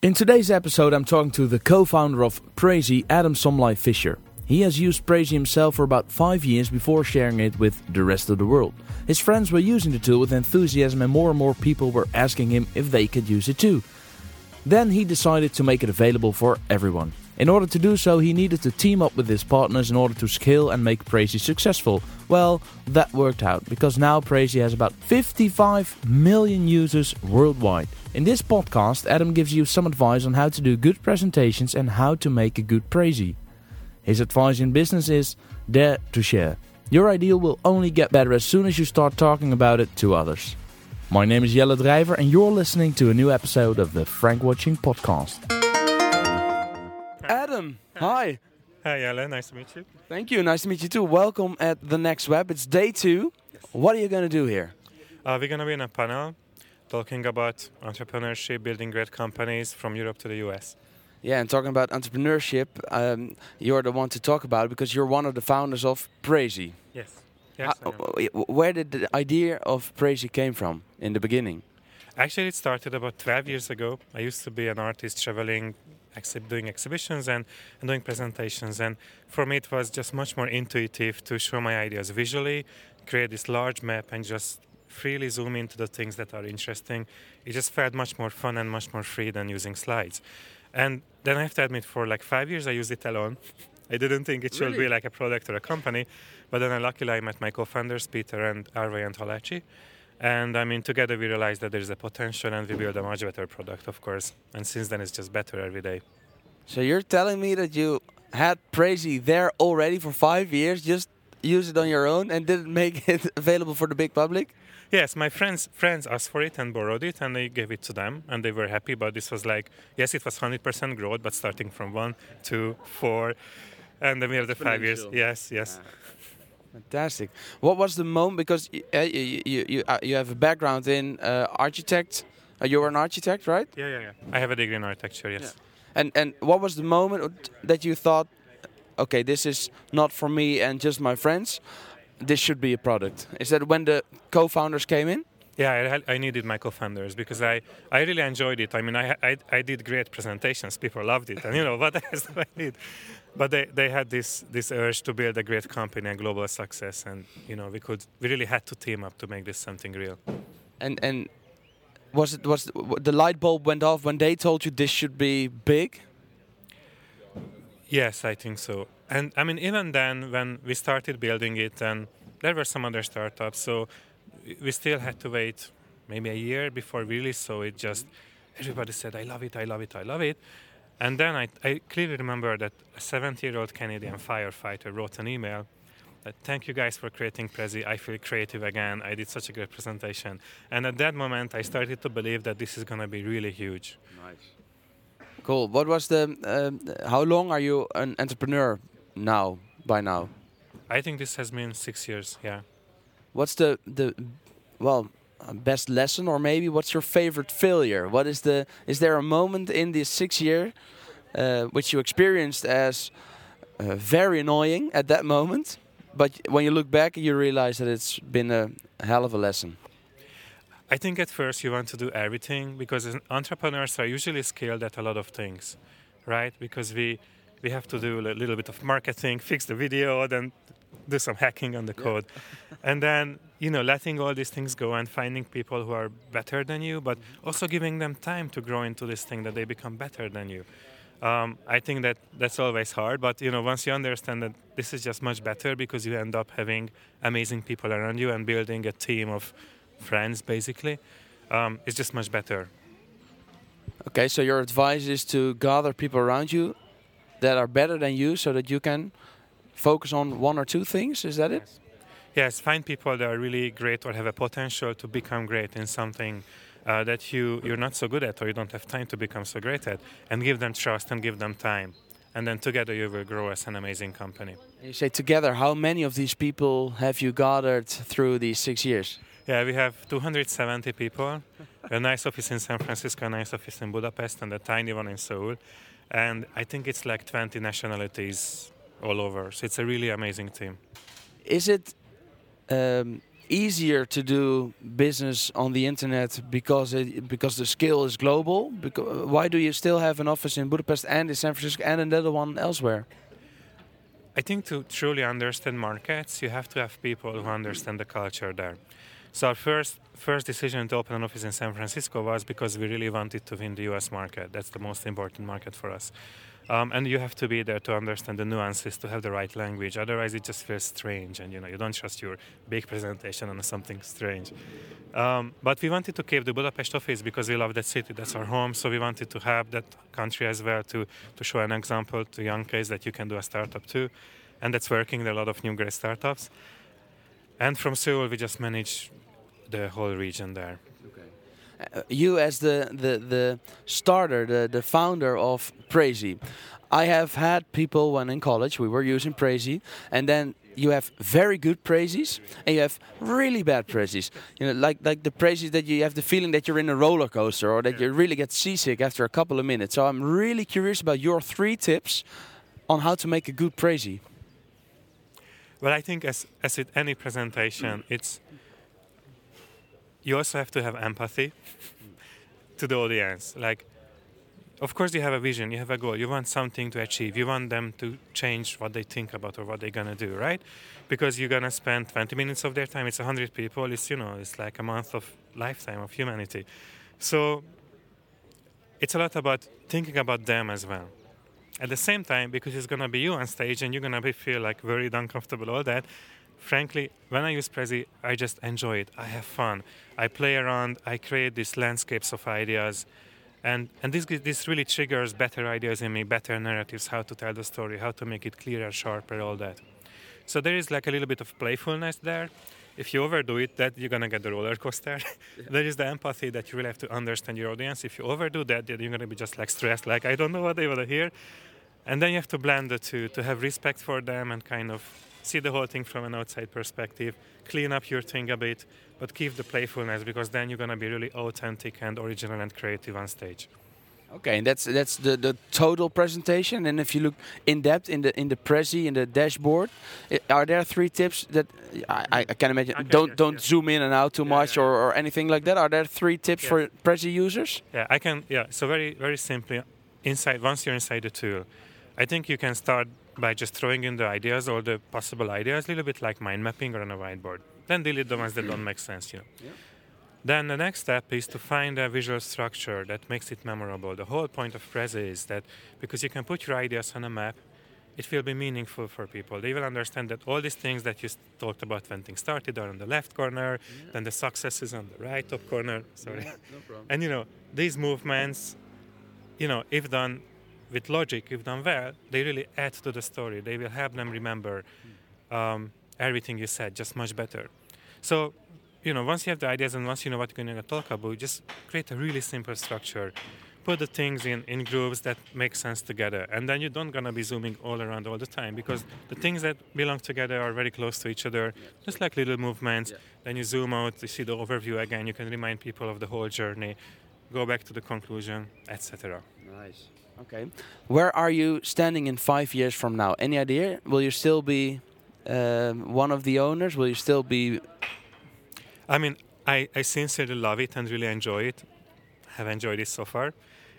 In today's episode, I'm talking to the co founder of Prezi, Adam Somlai-Fischer. He has used Prezi himself for about five years before sharing it with the rest of the world. His friends were using the tool with enthusiasm, and more and more people were asking him if they could use it too. Then he decided to make it available for everyone. In order to do so, he needed to team up with his partners in order to scale and make Prezi successful. Well, that worked out because now Prezi has about 55 million users worldwide. In this podcast, Adam gives you some advice on how to do good presentations and how to make a good Prezi. His advice in business is dare to share. Your idea will only get better as soon as you start talking about it to others. My name is Jelle Drijver, and you're listening to a new episode of the Frankwatching Podcast. Hi. Hi, Jelle. Nice to meet you. Thank you. Nice to meet you too. Welcome at the Next Web. It's day two. What are you going to do here? Uh, we're going to be in a panel talking about entrepreneurship, building great companies from Europe to the US. Yeah, and talking about entrepreneurship, um, you're the one to talk about it because you're one of the founders of Prezi. Yes. yes How, where did the idea of Prezi came from in the beginning? Actually, it started about 12 years ago. I used to be an artist traveling, doing exhibitions and, and doing presentations. And for me, it was just much more intuitive to show my ideas visually, create this large map, and just freely zoom into the things that are interesting. It just felt much more fun and much more free than using slides. And then I have to admit, for like five years, I used it alone. I didn't think it should really? be like a product or a company, but then luckily I met my co-founders Peter and Arvai and Halácsy, and I mean together we realized that there's a potential and we built a much better product, of course. And since then it's just better every day. So you're telling me that you had Prezi there already for five years, just use it on your own, and didn't make it available for the big public? Yes, my friends friends asked for it and borrowed it, and I gave it to them, and they were happy. But this was like, yes, it was 100% growth, but starting from one, two, four, and then we had the five years. Yes, yes. Fantastic. What was the moment? Because uh, you you you, uh, you have a background in uh, architect. Uh, you were an architect, right? Yeah, yeah, yeah. I have a degree in architecture. Yes. Yeah. And and what was the moment that you thought, okay, this is not for me and just my friends this should be a product? Is that when the co-founders came in? Yeah, I, I, needed my co-founders because I, I really enjoyed it. I mean, I, I, I did great presentations. People loved it, and you know what else do I need? But they, they had this this urge to build a great company and global success, and you know we could we really had to team up to make this something real. And and was it was the light bulb went off when they told you this should be big? Yes, I think so. And I mean, even then, when we started building it, and there were some other startups, so we still had to wait maybe a year before we really. So it just everybody said, "I love it, I love it, I love it." And then I, I clearly remember that a 70-year-old Canadian firefighter wrote an email that, "Thank you guys for creating Prezi. I feel creative again. I did such a great presentation." And at that moment, I started to believe that this is going to be really huge. Nice. Cool. What was the? Um, how long are you an entrepreneur now? By now, I think this has been six years. Yeah. What's the the, well, best lesson, or maybe what's your favorite failure? What is the? Is there a moment in this six year, uh, which you experienced as uh, very annoying at that moment, but when you look back, you realize that it's been a hell of a lesson. I think at first you want to do everything because entrepreneurs are usually skilled at a lot of things, right? Because we we have to do a little bit of marketing, fix the video, then do some hacking on the code, yeah. and then you know letting all these things go and finding people who are better than you, but mm-hmm. also giving them time to grow into this thing that they become better than you. Um, I think that that's always hard, but you know once you understand that this is just much better because you end up having amazing people around you and building a team of friends basically um, it's just much better okay so your advice is to gather people around you that are better than you so that you can focus on one or two things is that it yes, yes find people that are really great or have a potential to become great in something uh, that you you're not so good at or you don't have time to become so great at and give them trust and give them time and then together you will grow as an amazing company you say together how many of these people have you gathered through these six years yeah, we have 270 people. a nice office in San Francisco, a nice office in Budapest, and a tiny one in Seoul. And I think it's like 20 nationalities all over. So it's a really amazing team. Is it um, easier to do business on the internet because it, because the scale is global? Because, why do you still have an office in Budapest and in San Francisco and another one elsewhere? I think to truly understand markets, you have to have people who understand the culture there. So our first first decision to open an office in San Francisco was because we really wanted to win the U.S. market. That's the most important market for us. Um, and you have to be there to understand the nuances, to have the right language. Otherwise, it just feels strange, and you know you don't trust your big presentation on something strange. Um, but we wanted to keep the Budapest office because we love that city. That's our home. So we wanted to have that country as well to to show an example to young kids that you can do a startup too, and that's working. There are a lot of new great startups. And from Seoul, we just manage the whole region there. Uh, you as the, the, the starter, the, the founder of Prezi, I have had people when in college we were using Prezi, and then you have very good Prezis and you have really bad Prezis. You know, like like the Prezis that you have the feeling that you're in a roller coaster or that yeah. you really get seasick after a couple of minutes. So I'm really curious about your three tips on how to make a good Prezi. Well, I think as as with any presentation, it's you also have to have empathy to the audience. Like, of course, you have a vision, you have a goal, you want something to achieve, you want them to change what they think about or what they're gonna do, right? Because you're gonna spend 20 minutes of their time. It's 100 people. It's you know, it's like a month of lifetime of humanity. So it's a lot about thinking about them as well. At the same time, because it's gonna be you on stage and you're gonna be feel like very uncomfortable, all that frankly, when I use Prezi, I just enjoy it. I have fun. I play around. I create these landscapes of ideas, and and this this really triggers better ideas in me, better narratives, how to tell the story, how to make it clearer, sharper, all that. So there is like a little bit of playfulness there. If you overdo it, that you're gonna get the roller coaster. Yeah. there is the empathy that you really have to understand your audience. If you overdo that, then you're gonna be just like stressed, like I don't know what they want to hear. And then you have to blend the two to have respect for them and kind of see the whole thing from an outside perspective, clean up your thing a bit, but keep the playfulness because then you're gonna be really authentic and original and creative on stage. Okay, and that's that's the, the total presentation. And if you look in depth in the in the Prezi in the dashboard, are there three tips that I, I can imagine? Okay, don't don't zoom in and out too yeah, much yeah, or, or anything like that. Are there three tips for Prezi users? Yeah, I can. Yeah, so very very simply, inside once you're inside the tool, I think you can start by just throwing in the ideas or the possible ideas, a little bit like mind mapping or on a whiteboard. Then delete the ones that don't make sense, you know. Yeah. Then the next step is to find a visual structure that makes it memorable. The whole point of Prezi is that because you can put your ideas on a map, it will be meaningful for people. They will understand that all these things that you talked about when things started are on the left corner, yeah. then the success is on the right top corner. Sorry. Yeah, no and you know, these movements, you know, if done with logic, if done well, they really add to the story. They will help them remember um, everything you said just much better. So, you know, once you have the ideas and once you know what you're going to talk about, just create a really simple structure. Put the things in, in groups that make sense together. And then you don't gonna be zooming all around all the time because the things that belong together are very close to each other, just like little movements. Yeah. Then you zoom out, you see the overview again, you can remind people of the whole journey, go back to the conclusion, etc. Nice. Okay. Where are you standing in five years from now? Any idea? Will you still be um, one of the owners? Will you still be? I mean, I, I sincerely love it and really enjoy it. Have enjoyed it so far.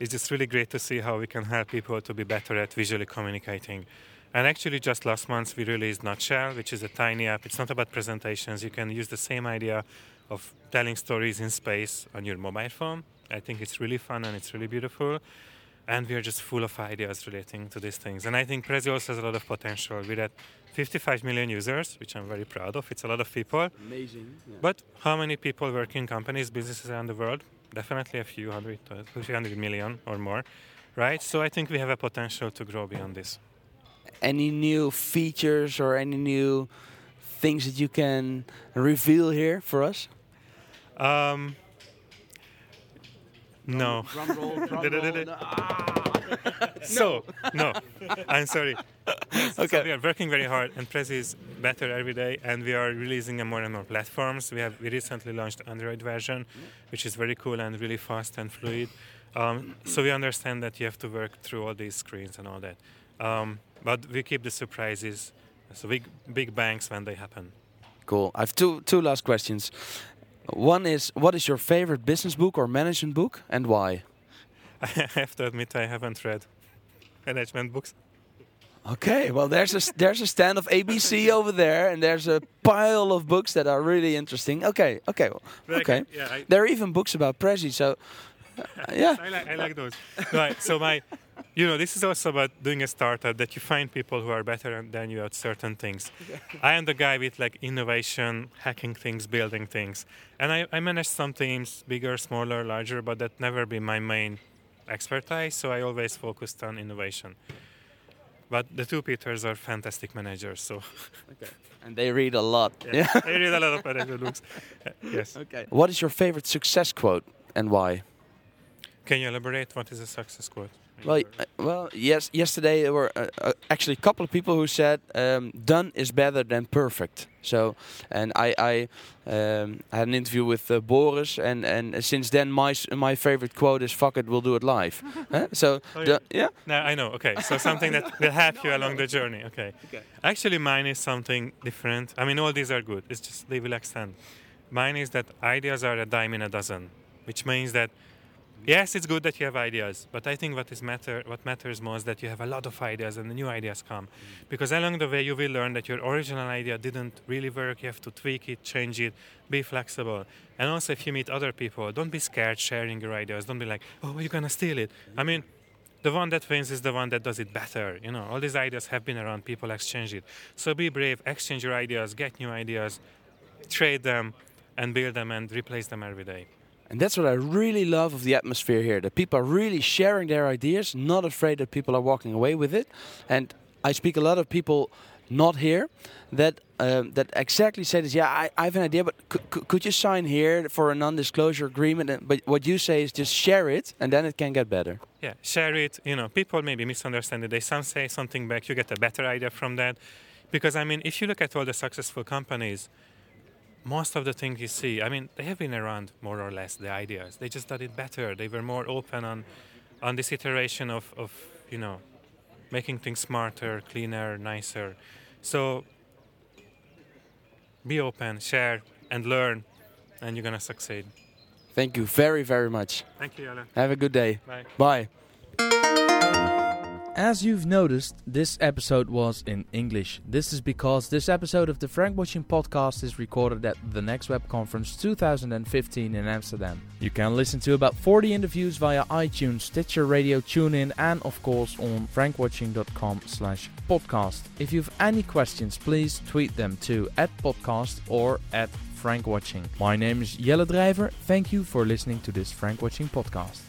It's just really great to see how we can help people to be better at visually communicating. And actually, just last month we released Nutshell, which is a tiny app. It's not about presentations. You can use the same idea of telling stories in space on your mobile phone. I think it's really fun and it's really beautiful and we are just full of ideas relating to these things. And I think Prezi also has a lot of potential. We're at 55 million users, which I'm very proud of. It's a lot of people. Amazing. Yeah. But how many people work in companies, businesses around the world? Definitely a few hundred, a few hundred million or more, right? So I think we have a potential to grow beyond this. Any new features or any new things that you can reveal here for us? Um, no. Drum roll, drum roll. No. Ah. so, no, I'm sorry. Yes, okay. So we are working very hard, and Prezi is better every day, and we are releasing more and more platforms. We have we recently launched Android version, which is very cool and really fast and fluid. Um, so we understand that you have to work through all these screens and all that, um, but we keep the surprises. So big big bangs when they happen. Cool. I have two two last questions. One is, what is your favorite business book or management book, and why? I have to admit I haven't read management books. Okay, well, there's a there's a stand of ABC over there, and there's a pile of books that are really interesting. Okay, okay, well, okay. yeah, I, There are even books about Prezi, so uh, yeah. I like I like those. right. So my, you know, this is also about doing a startup that you find people who are better than you at certain things. I am the guy with like innovation, hacking things, building things, and I, I manage some teams, bigger, smaller, larger, but that never been my main expertise. So I always focused on innovation. But the two Peters are fantastic managers, so Okay. And they read a lot. Yeah. I read a lot of management books. Yes. Okay. What is your favorite success quote and why? Can you elaborate? What is a success quote? Well, uh, well, yes. Yesterday there were uh, uh, actually a couple of people who said um, "done is better than perfect." So, and I, I um, had an interview with uh, Boris, and and since then my my favorite quote is "fuck it, we'll do it live." Huh? So, Oh, the- yeah. No, I know. Okay, so something that will help you along the journey. Okay. Okay. Actually, mine is something different. I mean, all these are good. It's just they will extend. Mine is that ideas are a dime in a dozen, which means that yes, it's good that you have ideas, but I think what is matter, what matters most, that you have a lot of ideas and the new ideas come, mm. because along the way you will learn that your original idea didn't really work. You have to tweak it, change it, be flexible, and also if you meet other people, don't be scared sharing your ideas. Don't be like, oh, you're gonna steal it. I mean, the one that wins is the one that does it better. You know, all these ideas have been around. People exchange it. So be brave, exchange your ideas, get new ideas, trade them, and build them and replace them every day. And that's what I really love of the atmosphere here. That people are really sharing their ideas, not afraid that people are walking away with it. And I speak a lot of people not here that um, that exactly say this. Yeah, I, I have an idea, but c- c- could you sign here for a non-disclosure agreement? And, but what you say is just share it, and then it can get better. Yeah, share it. You know, people maybe misunderstand it. They some say something back. You get a better idea from that. Because I mean, if you look at all the successful companies, most of the things you see, I mean, they have been around more or less the ideas. They just did it better. They were more open on, on this iteration of, of you know, making things smarter, cleaner, nicer. So be open, share, and learn, and you're gonna succeed. Thank you very, very much. Thank you, Alan. Have a good day. Bye. Bye. As you've noticed, this episode was in English. This is because this episode of the Frankwatching podcast is recorded at the Next Web Conference 2015 in Amsterdam. You can listen to about 40 interviews via iTunes, Stitcher Radio, TuneIn, and of course on frankwatching.com slash podcast. If you have any questions, please tweet them to at podcast or at Frankwatching. My name is Jelle Drijver. Thank you for listening to this Frankwatching podcast.